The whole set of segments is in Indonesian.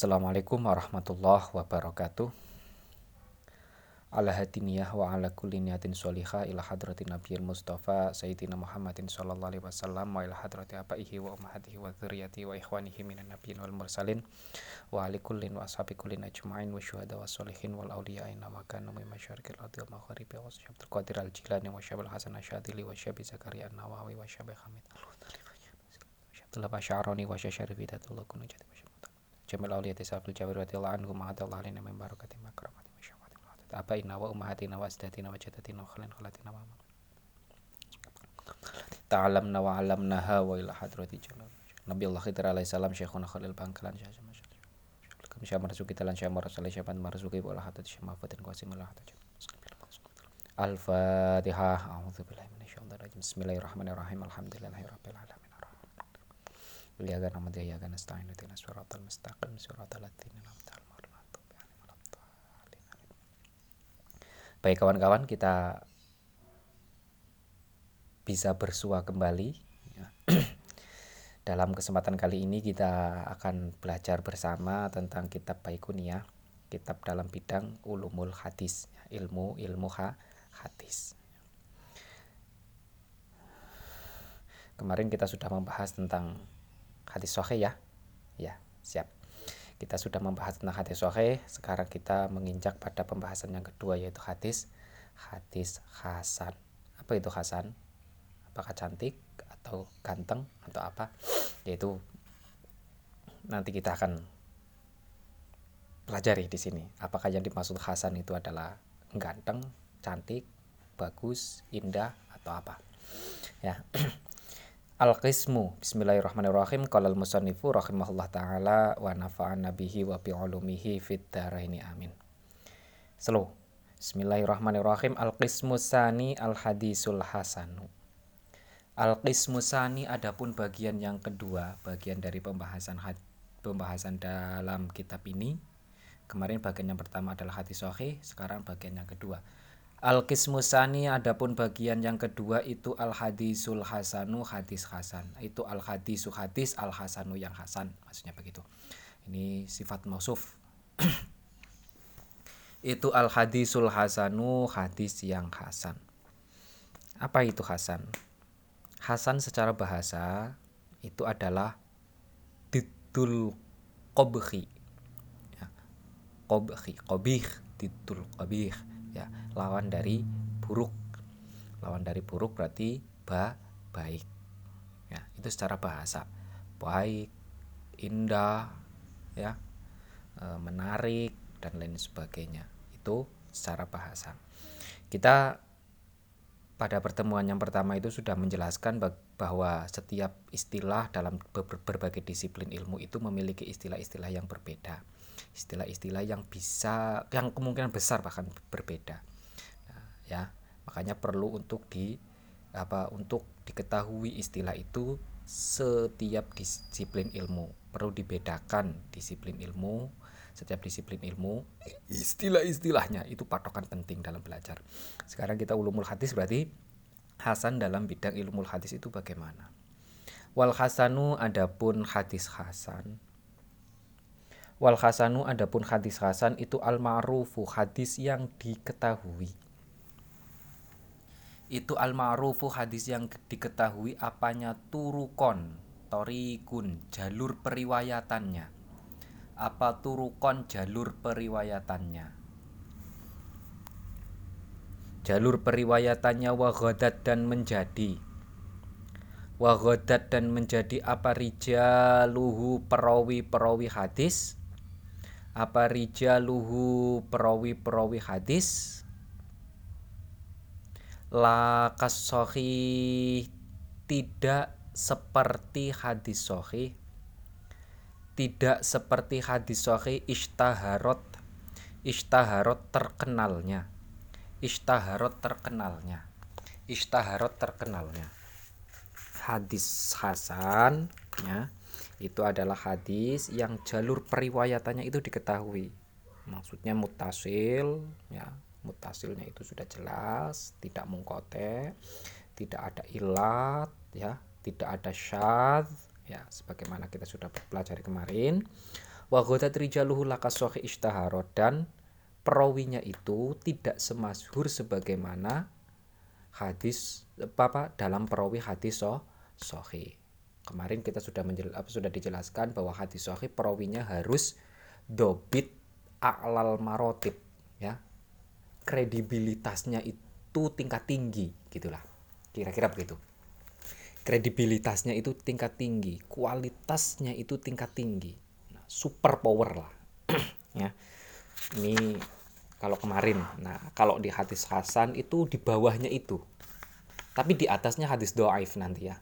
Assalamualaikum warahmatullahi wabarakatuh. Ala hadiniyah wa ala kulli niyatin sholihah ila hadratin nabiyil mustafa sayyidina Muhammadin sallallahu alaihi wasallam wa ila hadrati abaihi wa ummahatihi wa dzurriyyati wa ikhwanihi minan nabiyyin wal mursalin wa ali kullin wa ashabi kullin ajma'in wa syuhada wa sholihin wal awliya inna wa kanu min masyariqil ardi wal magharibi wa qadir al jilani wa syabil hasan asyadili wa syabi zakaria an-nawawi wa syabi hamid al-mutali wa syaroni wa wa jamil awliyati sabul jawir wa anhu ma'adallah alina min barakati makramati wa syabati wa abaina wa ummahatina wa asdatina wa jadatina wa khalin khalatina wa ta'alamna wa alamnaha wa ila hadrati Nabi Allah Syekhuna Khalil Bangkalan Syekh Kami Syekh Talan Syekh Marzuki Syekh Marzuki wa lahadat Syekh Al-Fatihah A'udzu billahi minasyaitonir na'budu wa iyyaka nasta'in ihdinas siratal mustaqim siratal ladzina an'amta 'alaihim Baik kawan-kawan kita bisa bersua kembali Dalam kesempatan kali ini kita akan belajar bersama tentang kitab Baikuniyah Kitab dalam bidang ulumul hadis Ilmu ilmu ha, hadis. Kemarin kita sudah membahas tentang hadis sahih ya. Ya, siap. Kita sudah membahas tentang hadis sahih, sekarang kita menginjak pada pembahasan yang kedua yaitu hadis hadis hasan. Apa itu hasan? Apakah cantik atau ganteng atau apa? Yaitu nanti kita akan pelajari di sini. Apakah yang dimaksud hasan itu adalah ganteng, cantik, bagus, indah atau apa? Ya. Al-Qismu. Bismillahirrahmanirrahim. Qala al-musannifu rahimahullah ta'ala Wa nafa'an nabihi wa bi'ulumihi Fit daraini amin. Slow. Bismillahirrahmanirrahim. Al-Qismu sani al-hadisul hasanu Al-Qismu sani adapun bagian yang kedua Bagian dari pembahasan pembahasan dalam kitab ini. Kemarin bagian yang pertama adalah hadis sahih Sekarang bagian yang kedua Al-Qismusani adapun bagian yang kedua itu al-hadisul hasanu hadis hasan. Itu al-hadisu hadis al-hasanu yang hasan. Maksudnya begitu. Ini sifat mausuf. itu al-hadisul hasanu hadis yang hasan. Apa itu hasan? Hasan secara bahasa itu adalah titul qobhi. Ya. Qobhi, qobih, titul qobih lawan dari buruk. Lawan dari buruk berarti ba baik. Ya itu secara bahasa. Baik indah ya e, menarik dan lain sebagainya. Itu secara bahasa. Kita pada pertemuan yang pertama itu sudah menjelaskan bahwa setiap istilah dalam berbagai disiplin ilmu itu memiliki istilah-istilah yang berbeda. Istilah-istilah yang bisa yang kemungkinan besar bahkan berbeda ya. Makanya perlu untuk di apa untuk diketahui istilah itu setiap disiplin ilmu. Perlu dibedakan disiplin ilmu setiap disiplin ilmu istilah-istilahnya itu patokan penting dalam belajar. Sekarang kita ulumul hadis berarti hasan dalam bidang ilmu hadis itu bagaimana? Wal hasanu adapun hadis hasan. Wal hasanu adapun hadis hasan itu al ma'rufu hadis yang diketahui. Itu al ma'rufu hadis yang diketahui apanya turukon, torikun, jalur periwayatannya. Apa turukon jalur periwayatannya? Jalur periwayatannya wagodat dan menjadi wagodat dan menjadi apa rijaluhu perawi perawi hadis apa rijaluhu perawi-perawi hadis lakas sohi tidak seperti hadis sohi tidak seperti hadis sohi ishtaharot ishtaharot terkenalnya. Ishtaharot terkenalnya. Ishtaharot terkenalnya. Hadis hasan ya itu adalah hadis yang jalur periwayatannya itu diketahui. Maksudnya mutasil ya mutasilnya itu sudah jelas tidak mungkote tidak ada ilat ya tidak ada syad ya sebagaimana kita sudah pelajari kemarin wa ghadat rijaluhu lakas sahih ishtahara dan perawinya itu tidak semasyhur sebagaimana hadis apa, dalam perawi hadis so, sahih. Kemarin kita sudah menjel, apa, sudah dijelaskan bahwa hadis sahih perawinya harus dobit a'lal marotib. Kredibilitasnya itu tingkat tinggi gitulah. Kira-kira begitu. Kredibilitasnya itu tingkat tinggi, kualitasnya itu tingkat tinggi. Super power lah. Ya. Ini kalau kemarin nah kalau di hadis Hasan itu di bawahnya itu. Tapi di atasnya hadis doaif nanti ya.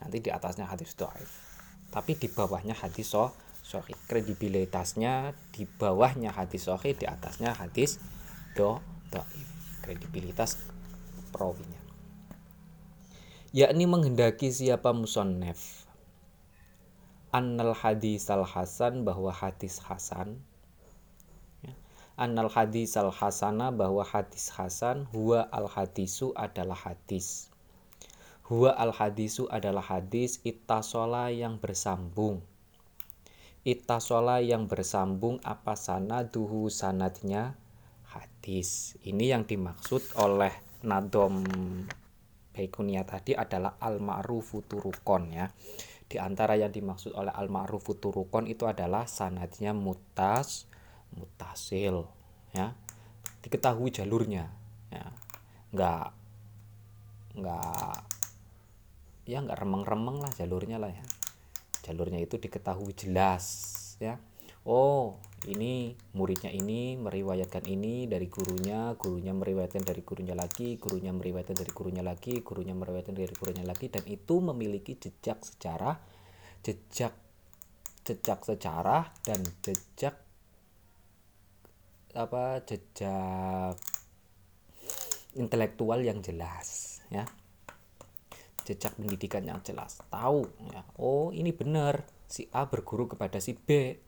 Nanti di atasnya hadis doaif. Tapi di bawahnya hadis so sorry kredibilitasnya di bawahnya hadis sahih di atasnya hadis do doaif kredibilitas perawinya yakni menghendaki siapa musonnef annal hadis al hasan bahwa hadis hasan. Ya. annal hadis al hasana bahwa hadis hasan huwa al hadisu adalah hadis. Huwa al hadisu adalah hadis ittasola yang bersambung. Ittasola yang bersambung apa sana duhu sanadnya hadis ini yang dimaksud oleh nadom Baikunia tadi adalah al ma'rufu turukon ya di antara yang dimaksud oleh al-ma'ruf turukon itu adalah sanadnya mutas, mutasil, ya. Diketahui jalurnya, ya. Enggak enggak ya enggak remeng-remeng lah jalurnya lah ya. Jalurnya itu diketahui jelas, ya. Oh, ini muridnya ini meriwayatkan ini dari gurunya, gurunya meriwayatkan dari gurunya lagi, gurunya meriwayatkan dari gurunya lagi, gurunya meriwayatkan dari gurunya lagi dan itu memiliki jejak sejarah, jejak jejak sejarah dan jejak apa jejak intelektual yang jelas ya. Jejak pendidikan yang jelas. Tahu ya. Oh ini benar. Si A berguru kepada si B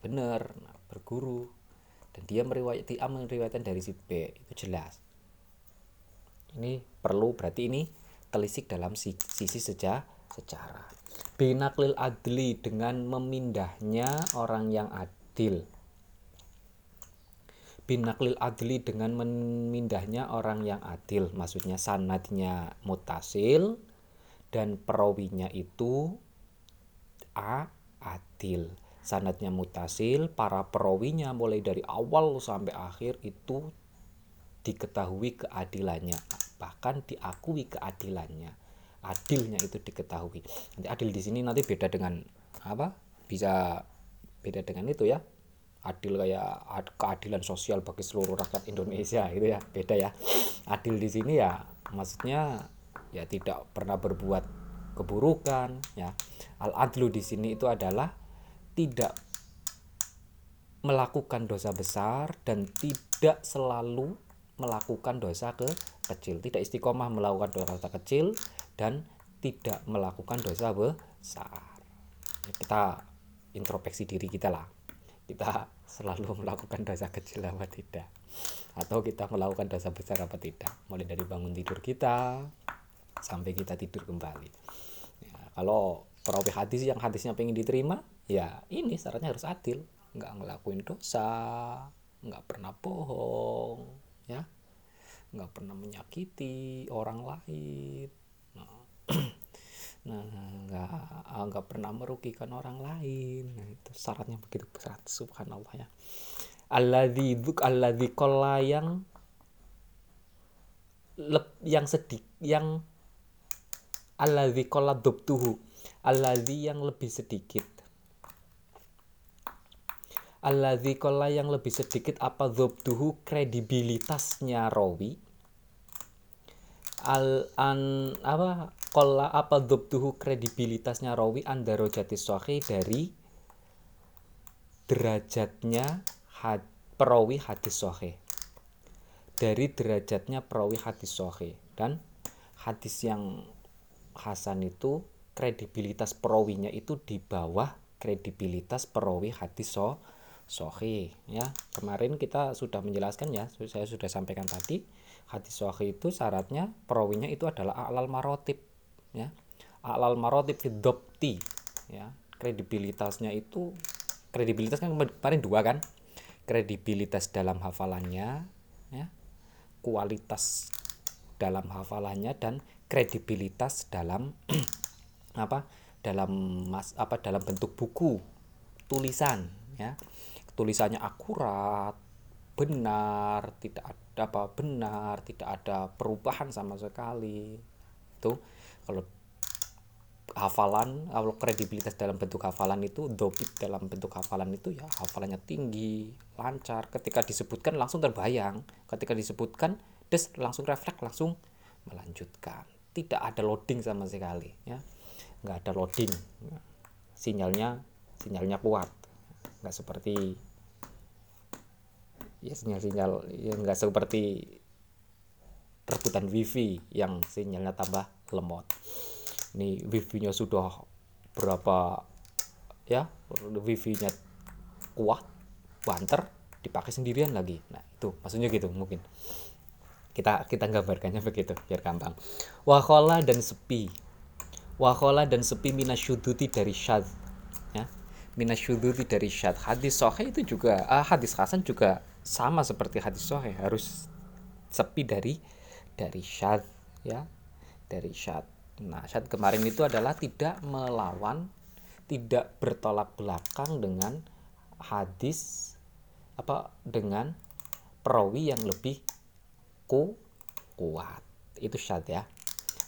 benar nah, berguru. Dan dia meriwayati A meriwayatkan dari si B itu jelas. Ini perlu berarti ini telisik dalam sisi seja, secara binaklil adli dengan memindahnya orang yang adil. Binaklil adli dengan memindahnya orang yang adil maksudnya sanadnya mutasil dan perawinya itu a adil sanatnya mutasil para perawinya mulai dari awal sampai akhir itu diketahui keadilannya bahkan diakui keadilannya. Adilnya itu diketahui. Nanti adil di sini nanti beda dengan apa? Bisa beda dengan itu ya. Adil kayak keadilan sosial bagi seluruh rakyat Indonesia itu ya. Beda ya. Adil di sini ya maksudnya ya tidak pernah berbuat keburukan ya. Al adlu di sini itu adalah tidak melakukan dosa besar dan tidak selalu melakukan dosa ke kecil. Tidak istiqomah melakukan dosa kecil dan tidak melakukan dosa besar. Kita introspeksi diri kita lah. Kita selalu melakukan dosa kecil apa tidak? Atau kita melakukan dosa besar apa tidak? Mulai dari bangun tidur kita sampai kita tidur kembali. Ya, kalau perawi hadis yang hadisnya pengen diterima ya ini syaratnya harus adil. Nggak ngelakuin dosa nggak pernah bohong ya. Nggak pernah menyakiti orang lain. Nah, nah nggak nggak pernah merugikan orang lain. Nah, itu syaratnya begitu berat subhanallah ya. Alladzi dzuk alladzi qalla yang lep, yang sedih yang alladzi qalla dubtuhu alladzi yang lebih sedikit. Alladzi kola yang lebih sedikit apa dzobduhu kredibilitasnya rawi. Al an apa? Kola apa dzobduhu kredibilitasnya rawi andaro jati sahih dari derajatnya had, perawi hadis sahih. Dari derajatnya perawi hadis sahih. Dan hadis yang hasan itu kredibilitas perawinya itu di bawah kredibilitas perawi hadis sahih sohi ya. Kemarin kita sudah menjelaskan ya saya sudah sampaikan tadi hadis sohi itu syaratnya perawinya itu adalah alal marotip ya. Alal marotip fidopti ya. Kredibilitasnya itu kredibilitas kan kemarin dua kan? Kredibilitas dalam hafalannya ya. Kualitas dalam hafalannya dan kredibilitas dalam apa dalam mas apa dalam bentuk buku tulisan ya. Tulisannya akurat benar tidak ada apa benar tidak ada perubahan sama sekali itu. Kalau hafalan kalau kredibilitas dalam bentuk hafalan itu dobit dalam bentuk hafalan itu ya hafalannya tinggi lancar. Ketika disebutkan langsung terbayang. Ketika disebutkan des langsung refleks langsung melanjutkan. Tidak ada loading sama sekali ya nggak ada loading. Sinyalnya sinyalnya kuat. Nggak seperti ya sinyal-sinyal ya nggak seperti rebutan wifi yang sinyalnya tambah lemot. Ini wifi-nya sudah berapa ya wifi-nya kuat banter dipakai sendirian lagi. Nah itu maksudnya gitu mungkin. Kita kita gambarkannya begitu biar gampang. Wakola dan sepi wakola dan sepi minasyuduti dari syad ya minasyuduti dari syad hadis sohe itu juga ah, hadis hasan juga sama seperti hadis sohe harus sepi dari dari syad ya dari syad Nah, syad kemarin itu adalah tidak melawan, tidak bertolak belakang dengan hadis apa dengan perawi yang lebih ku kuat. Itu syad ya.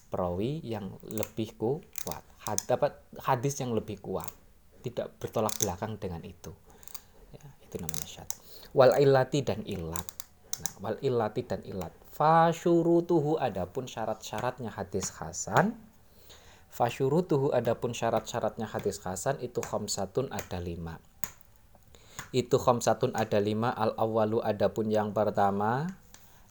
Perawi yang lebih kuat. Had, dapat hadis yang lebih kuat. Tidak bertolak belakang dengan itu. Ya, itu namanya syad. Wal ilati dan ilat. Nah, wal ilati dan ilat Fasyurutuhu adapun syarat-syaratnya hadis hasan. Fasyurutuhu adapun syarat-syaratnya hadis hasan itu khamsatun ada lima. Itu khamsatun ada lima. Al awalu adapun yang pertama.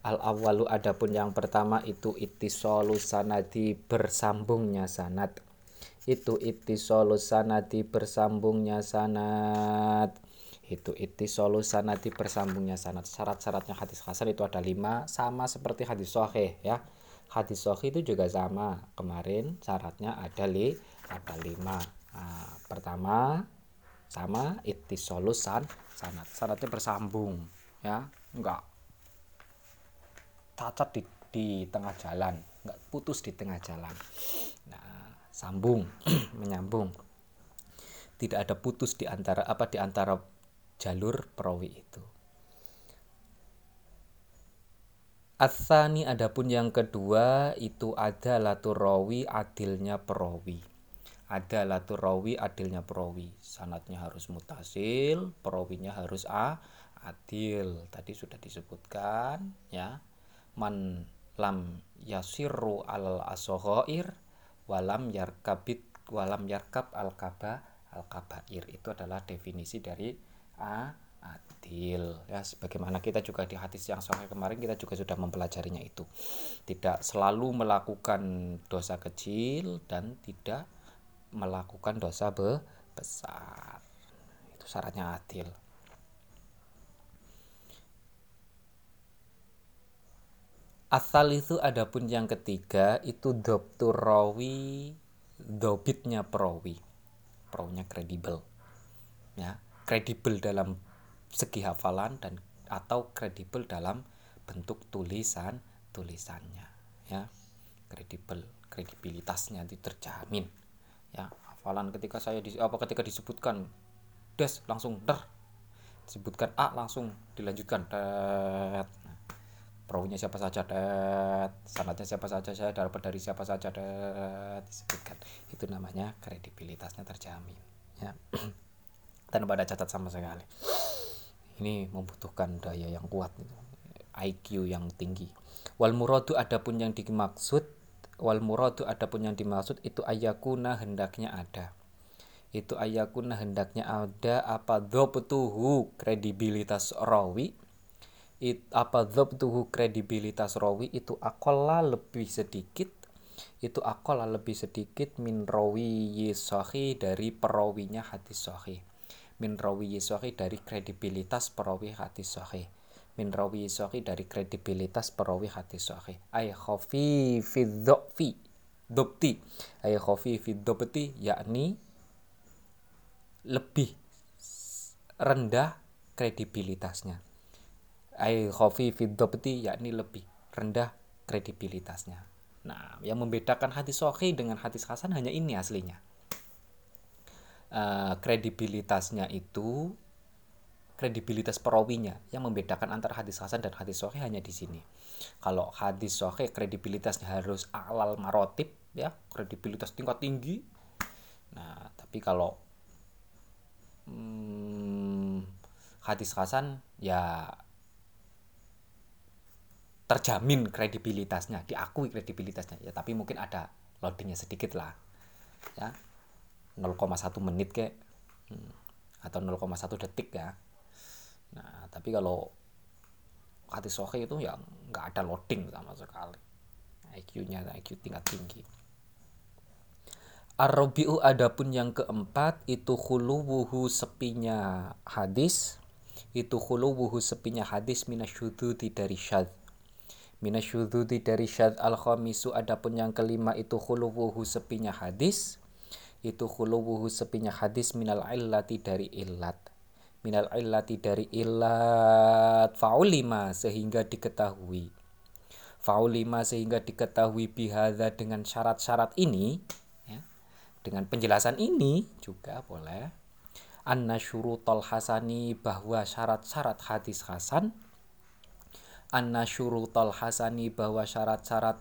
Al awalu adapun yang pertama itu ittisolu sanadi bersambungnya sanad. Itu ittisolu sanadi bersambungnya sanad. Itu iti nanti bersambungnya sanat syarat-syaratnya hadis hasan itu ada lima sama seperti hadis sohih ya. Hadis sohih itu juga sama. Kemarin syaratnya ada li ada lima. Nah, pertama sama iti solusan sanat syaratnya bersambung ya. Enggak cacat di, di tengah jalan enggak putus di tengah jalan nah sambung menyambung tidak ada putus di antara apa di antara jalur perawi itu. Asani adapun yang kedua itu ada laturawi adilnya perawi. Ada laturawi adilnya perawi. Sanatnya harus mutasil, perawinya harus a adil. Tadi sudah disebutkan ya. Man lam yasiru al asohoir walam yarkabit walam yarkab al kaba al kabair. Itu adalah definisi dari a adil ya sebagaimana kita juga di hadis yang sahih kemarin kita juga sudah mempelajarinya itu. Tidak selalu melakukan dosa kecil dan tidak melakukan dosa be besar. Itu syaratnya adil Asal itu adapun yang ketiga itu dokter rawi dobitnya perawi perawinya kredibel ya. Kredibel dalam segi hafalan dan atau kredibel dalam bentuk tulisan tulisannya ya. Kredibel kredibilitasnya itu terjamin ya. Hafalan ketika saya di apa ketika disebutkan des langsung der. Disebutkan a langsung dilanjutkan perahunya siapa saja det sanatnya siapa saja saya dapat dari siapa saja det disebutkan. Itu namanya kredibilitasnya terjamin ya. Tanpa ada catat sama sekali. Ini membutuhkan daya yang kuat IQ yang tinggi. Wal muradu adapun yang dimaksud wal muradu adapun yang dimaksud itu ayakuna hendaknya ada. Itu ayakuna hendaknya ada apa? Dhabtuhu kredibilitas rawi it, apa dhabtuhu kredibilitas rawi itu akola lebih sedikit itu akola lebih sedikit min rawi sahih dari perawinya hadis sahih. Min rawi sahih dari kredibilitas perawi hadis sahih. Min rawi sahih dari kredibilitas perawi hadis sahih. Ay khafi fi dhfi dobti ay khafi fi dobti yakni lebih rendah kredibilitasnya ai khofi fiddobti yakni lebih rendah kredibilitasnya nah yang membedakan hadis sahih dengan hadis hasan hanya ini aslinya uh, kredibilitasnya itu kredibilitas perawinya yang membedakan antara hadis hasan dan hadis sahih hanya di sini. Kalau hadis sahih kredibilitasnya harus alal marotip ya, kredibilitas tingkat tinggi. Nah, tapi kalau hmm, hadis hasan ya terjamin kredibilitasnya, diakui kredibilitasnya ya, tapi mungkin ada loadingnya sedikit lah. Ya. 0,1 menit kayak hmm, atau 0,1 detik ya Nah, tapi kalau hati sohe itu ya nggak ada loading sama sekali. IQ-nya IQ tingkat tinggi. Ar-Rabi'u adapun yang keempat itu khuluwuhu sepinya hadis itu khuluwuhu sepinya hadis minasyududi dari syad minasyududi dari syad al khamisu adapun yang kelima itu khuluwuhu sepinya hadis. Itu khuluwuhu sepinya hadis minal illati dari illat. Minal illati dari illat. Faulima sehingga diketahui. Faulima sehingga diketahui bihada dengan syarat-syarat ini ya, dengan penjelasan ini juga boleh. Anna syurutul hasani bahwa syarat-syarat hadis hasan anna syurutul hasani bahwa syarat-syarat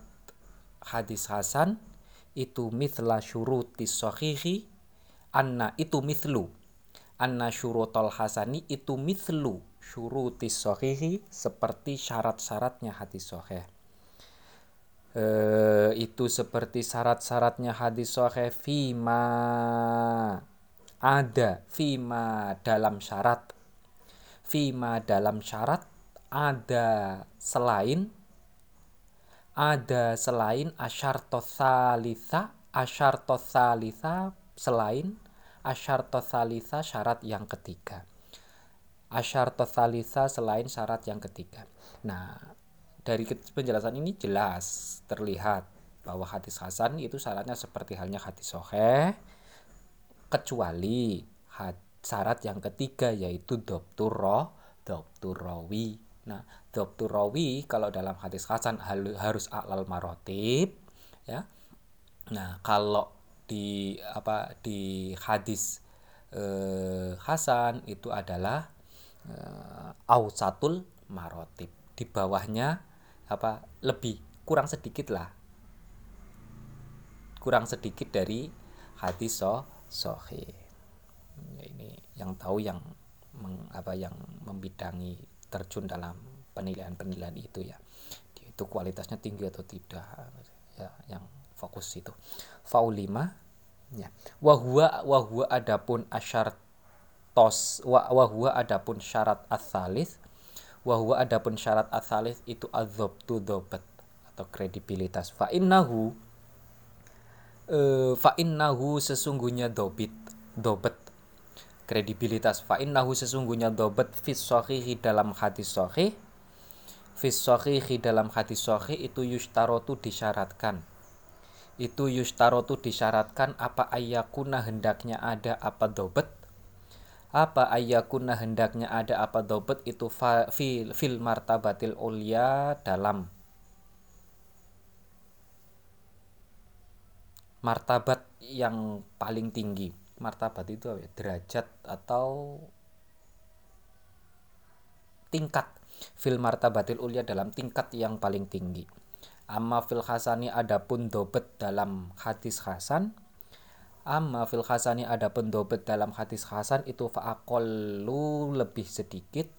hadis hasan itu mithla syurutis sahihi anna itu mithlu. Anna syurutol hasani itu mithlu syurutis sohihi seperti syarat-syaratnya hadis soheh e, itu seperti syarat-syaratnya hadis soheh fima ada fima dalam syarat. Fima dalam syarat ada selain ada selain asyar tosalisa asyar tosalisa selain asyar salisa syarat yang ketiga. Asyar salisa selain syarat yang ketiga. Nah, dari penjelasan ini jelas terlihat bahwa hadis hasan itu syaratnya seperti halnya hadis soheh kecuali syarat yang ketiga yaitu doktur roh doktur rawi nah doktur rawi kalau dalam hadis hasan harus alal marotib ya. Nah kalau di apa di hadis eh, Hasan itu adalah eh, ausatul marotib. Di bawahnya apa lebih kurang sedikit lah. Kurang sedikit dari hadis so sohi ini yang tahu yang meng, apa yang membidangi terjun dalam penilaian-penilaian itu ya. Itu kualitasnya tinggi atau tidak ya yang fokus itu. Faulima ya. Wahwa wahwa adapun asyar tos wahwa adapun syarat asalis wahwa adapun syarat asalis itu tu dobat atau kredibilitas. Fa innahu e, fa innahu sesungguhnya dobit dobet kredibilitas. Fa innahu sesungguhnya dobet fis dalam hadis sahih fis dalam hadis sahih itu yustarotu disyaratkan. Itu yustarotu disyaratkan apa ayakuna hendaknya ada apa dobet apa ayakuna hendaknya ada apa dobet itu fa, fil, fil martabatil ulia dalam martabat yang paling tinggi martabat itu apa ya? derajat atau tingkat. Fil martabatil ulia dalam tingkat yang paling tinggi. Amma fil hasani adapun dobet dalam hadis hasan Amma fil hasani adapun dobet dalam hadis hasan itu fa'aqallu lebih sedikit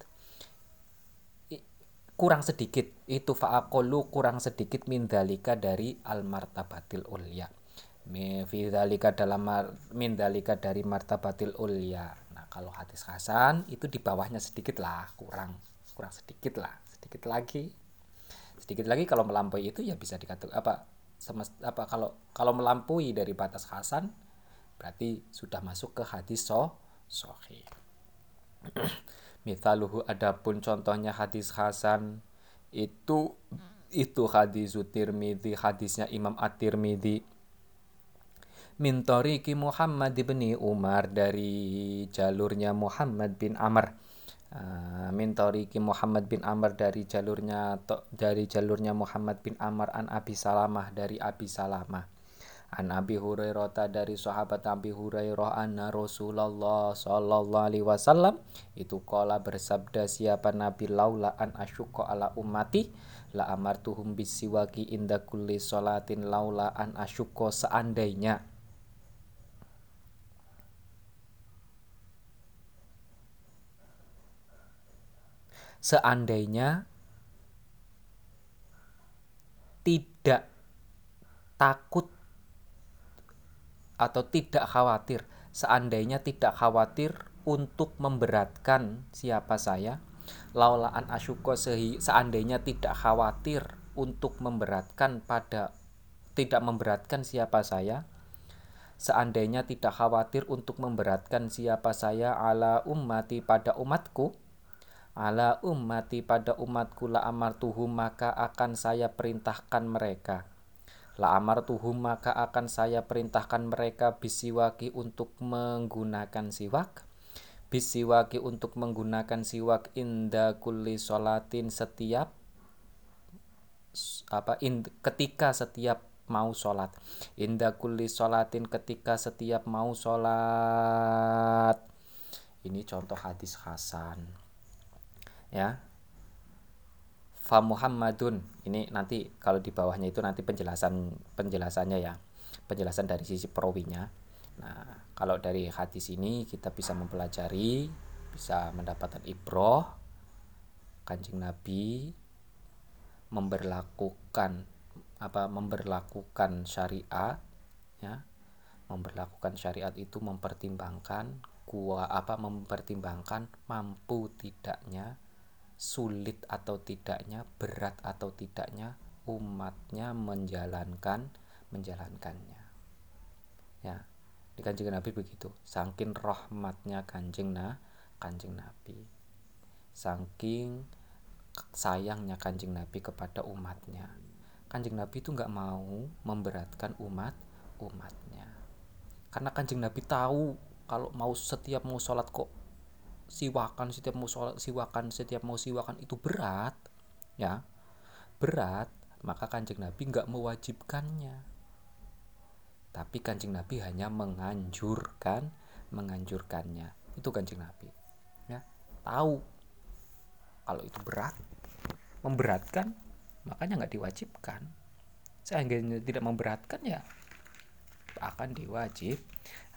kurang sedikit. Itu fa'aqallu kurang sedikit min dalika dari al martabatil ulya fi dalika dalam min dalika dari martabatil ulya. Nah kalau hadis hasan itu di bawahnya sedikit lah kurang kurang sedikit lah sedikit lagi. Sedikit lagi kalau melampaui itu ya bisa dikatakan apa semest, apa kalau kalau melampaui dari batas hasan berarti sudah masuk ke hadis so sohi Mithaluhu adapun contohnya hadis hasan itu itu hadis Tirmidzi hadisnya Imam At-Tirmidzi Mintoriki Muhammad bin Umar dari jalurnya Muhammad bin Amr. Uh, Mintoriki Muhammad bin Amr dari jalurnya dari jalurnya Muhammad bin Amr an Abi Salamah dari Abi Salamah. An Abi Hurairah dari sahabat Abi Hurairah anna Rasulullah sallallahu alaihi wasallam itu kala bersabda siapa nabi laula an asyqa ala ummati la amartuhum bisiwaki inda kulli salatin laula an asyqa seandainya seandainya tidak takut atau tidak khawatir seandainya tidak khawatir untuk memberatkan siapa saya laulaan asyuko seandainya tidak khawatir untuk memberatkan pada tidak memberatkan siapa saya seandainya tidak khawatir untuk memberatkan siapa saya ala ummati pada umatku ala ummati pada umatku la amartuhum maka akan saya perintahkan mereka. La amar tuhum maka akan saya perintahkan mereka bisiwaki untuk menggunakan siwak. Bisiwaki untuk menggunakan siwak inda kulli solatin setiap apa in, ketika setiap mau sholat. Inda kulli solatin ketika setiap mau sholat. Ini contoh hadis Hasan ya. Fa Muhammadun. Ini nanti kalau di bawahnya itu nanti penjelasan penjelasannya ya. Penjelasan dari sisi perawinya. Nah kalau dari hadis ini kita bisa mempelajari bisa mendapatkan ibroh kanjeng Nabi memberlakukan apa memberlakukan syariat ya. Memberlakukan syariat itu mempertimbangkan kuah apa mempertimbangkan mampu tidaknya sulit atau tidaknya, berat atau tidaknya umatnya menjalankan menjalankannya. Ya, di kanjeng Nabi begitu. Saking rahmatnya kanjeng na, kanjeng Nabi. Saking sayangnya kanjeng Nabi kepada umatnya. Kanjeng Nabi itu nggak mau memberatkan umat umatnya. Karena kanjeng Nabi tahu kalau mau setiap mau sholat kok siwakan setiap mau sholat siwakan setiap mau siwakan itu berat ya. Berat maka kanjeng nabi nggak mewajibkannya. Tapi kanjeng nabi hanya menganjurkan menganjurkannya. Itu kanjeng nabi ya. Tahu kalau itu berat memberatkan makanya nggak diwajibkan. Sehingga tidak memberatkan ya akan diwajib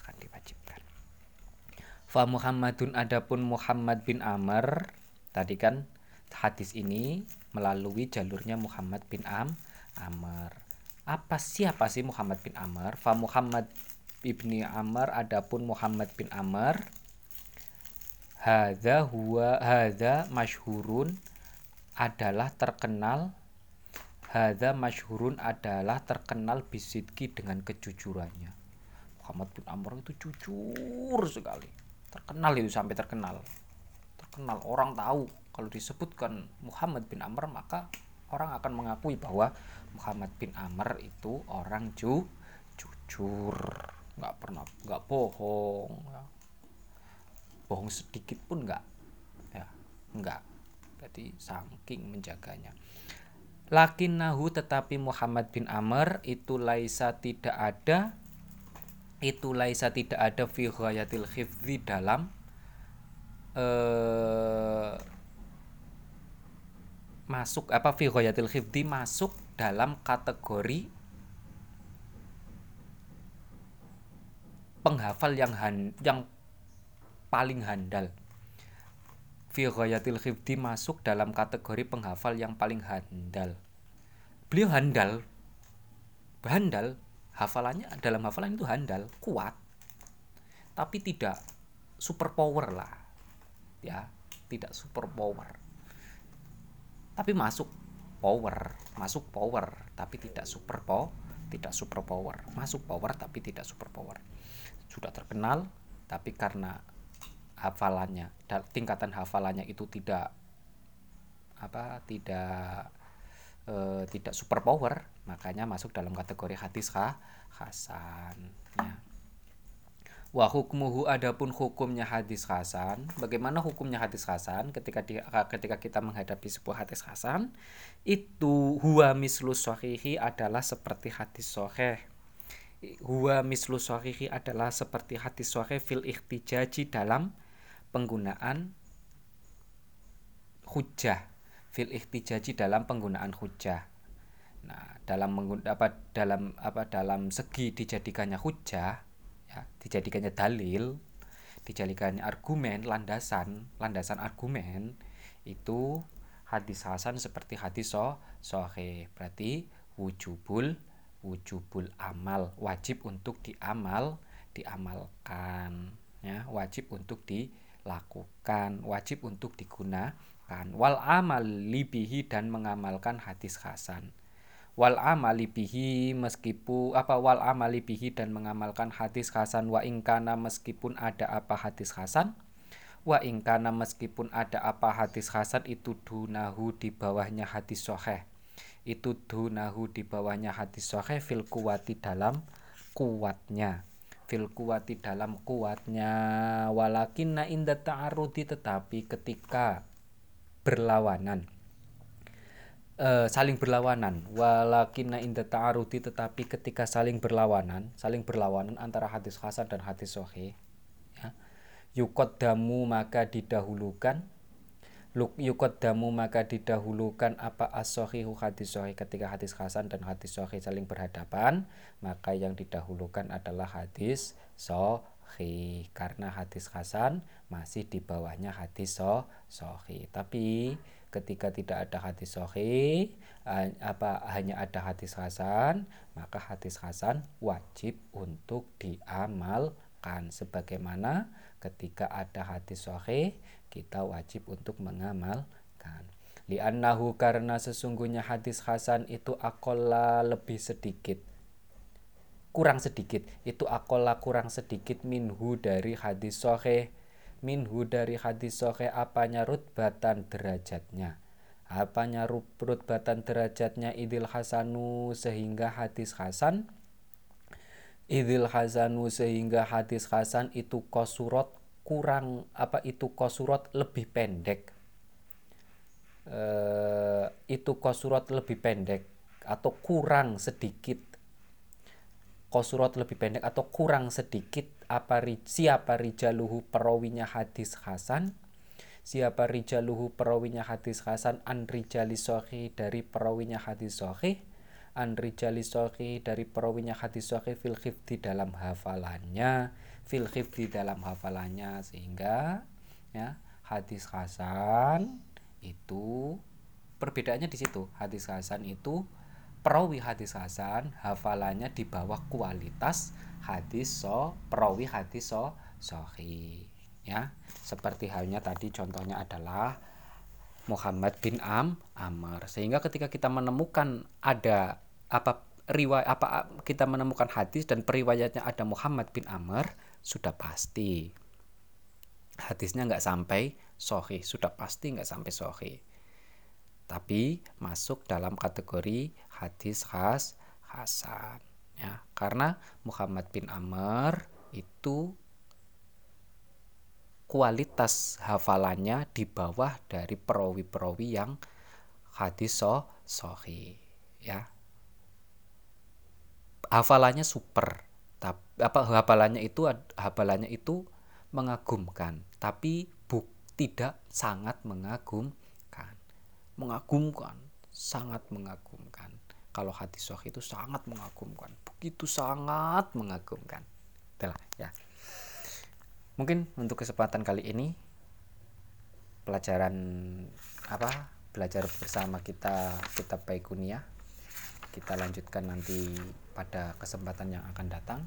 akan diwajibkan Fa Muhammadun adapun Muhammad bin Amr tadi kan hadis ini melalui jalurnya Muhammad bin Am Amr. Apa siapa sih Muhammad bin Amr? Fa Muhammad ibni Amr adapun Muhammad bin Amr hadza huwa hadza masyhurun adalah terkenal hadza masyhurun adalah terkenal bisidki dengan kejujurannya. Muhammad bin Amr itu jujur sekali terkenal itu sampai terkenal. Terkenal orang tahu. Kalau disebutkan Muhammad bin Amr maka orang akan mengakui bahwa Muhammad bin Amr itu orang ju jujur. Nggak pernah nggak bohong ya. bohong sedikit pun nggak ya nggak. Jadi saking menjaganya. Lakin nahu tetapi Muhammad bin Amr itu laisa tidak ada itu laisa tidak ada fi ghayatil khifzi dalam eh, masuk apa fi ghayatil khifzi masuk dalam kategori penghafal yang han, yang paling handal. Fi ghayatil khifdi masuk dalam kategori penghafal yang paling handal. Beliau handal handal hafalannya dalam hafalan itu handal kuat tapi tidak super power lah ya tidak super power tapi masuk power masuk power tapi tidak super power tidak super power masuk power tapi tidak super power sudah terkenal tapi karena hafalannya tingkatan hafalannya itu tidak apa tidak e, tidak super power makanya masuk dalam kategori hadis kah hasan ya Wa hukmuhu adapun hukumnya hadis hasan. Bagaimana hukumnya hadis hasan ketika di, ketika kita menghadapi sebuah hadis hasan itu huwa mislu sahihi adalah seperti hadis sahih. Huwa mislu sahihi adalah seperti hadis sahih fil ihtijaji dalam penggunaan hujah. Fil ihtijaji dalam penggunaan hujah. Nah, dalam apa dalam apa dalam segi dijadikannya hujah ya dijadikannya dalil dijadikannya argumen landasan landasan argumen itu hadis hasan seperti hadis so sohe berarti wujubul wujubul amal wajib untuk diamal diamalkan ya wajib untuk dilakukan wajib untuk digunakan. Wal amal libihi dan mengamalkan hadis hasan wal amali bihi meskipun apa wal amali bihi dan mengamalkan hadis hasan. Wa ingkana meskipun ada apa hadis hasan? Wa ingkana meskipun ada apa hadis hasan itu dunahu di bawahnya hadis soheh. Itu dunahu di bawahnya hadis soheh fil kuwati dalam kuatnya. Fil kuwati dalam kuatnya. Walakin na inda ta'arudi tetapi ketika berlawanan uh, saling berlawanan. Walakina inda ta'arudi tetapi ketika saling berlawanan saling berlawanan antara hadis hasan dan hadis sahih ya damu maka didahulukan luk damu maka didahulukan apa as-sahihu hadis sahih ketika hadis hasan dan hadis sahih saling berhadapan maka yang didahulukan adalah hadis sahih. Karena hadis hasan masih di bawahnya hadis sahih. Tapi ketika tidak ada hadis sahih apa hanya ada hadis hasan maka hadis hasan wajib untuk diamalkan. Sebagaimana ketika ada hadis sahih kita wajib untuk mengamalkan. Li'annahu karena sesungguhnya hadis hasan itu akola lebih sedikit. Kurang sedikit. Itu akola kurang sedikit minhu dari hadis sahih minhu dari hadis sohe apanya rutbatan derajatnya? Apanya rutbatan derajatnya idil hasanu sehingga hadis hasan? Idil hasanu sehingga hadis hasan itu kosurot kurang apa itu kosurot lebih pendek? E, itu kosurot lebih pendek atau kurang sedikit kosurot lebih pendek atau kurang sedikit apa siapa rijaluhu perawinya hadis Hasan. Siapa rijaluhu perawinya hadis Hasan an rijali sohi dari perawinya hadis sohi. An rijali sohi dari perawinya hadis sohi fil di dalam hafalannya. Fil di dalam hafalannya sehingga ya hadis Hasan itu perbedaannya di situ. Hadis Hasan itu perawi hadis hasan hafalannya di bawah kualitas hadis so perawi hadis so sohi ya. Seperti halnya tadi contohnya adalah Muhammad bin Am Amr. Sehingga ketika kita menemukan ada apa riwayat apa kita menemukan hadis dan periwayatnya ada Muhammad bin Amr sudah pasti hadisnya nggak sampai sohi sudah pasti nggak sampai sohi tapi masuk dalam kategori hadis khas hasan ya. Karena Muhammad bin Amr itu kualitas hafalannya di bawah dari perawi-perawi yang hadis so sohi ya. Hafalannya super tapi apa hafalannya itu hafalannya itu mengagumkan tapi buk tidak sangat mengagum mengagumkan, sangat mengagumkan. Kalau hati soh itu sangat mengagumkan, begitu sangat mengagumkan. Itulah ya. Mungkin untuk kesempatan kali ini pelajaran apa? Belajar bersama kita kitab Baikunia. Kita lanjutkan nanti pada kesempatan yang akan datang.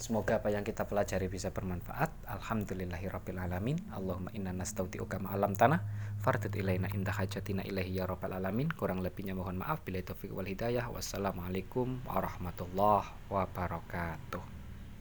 Semoga apa yang kita pelajari bisa bermanfaat. Alhamdulillahirabbil alamin. Allahumma inna nastauti'uka alam tanah fardid ilaina indah hajatina ilahi ya rabbal alamin. Kurang lebihnya mohon maaf bila taufiq wal hidayah. Wassalamualaikum warahmatullahi wabarakatuh.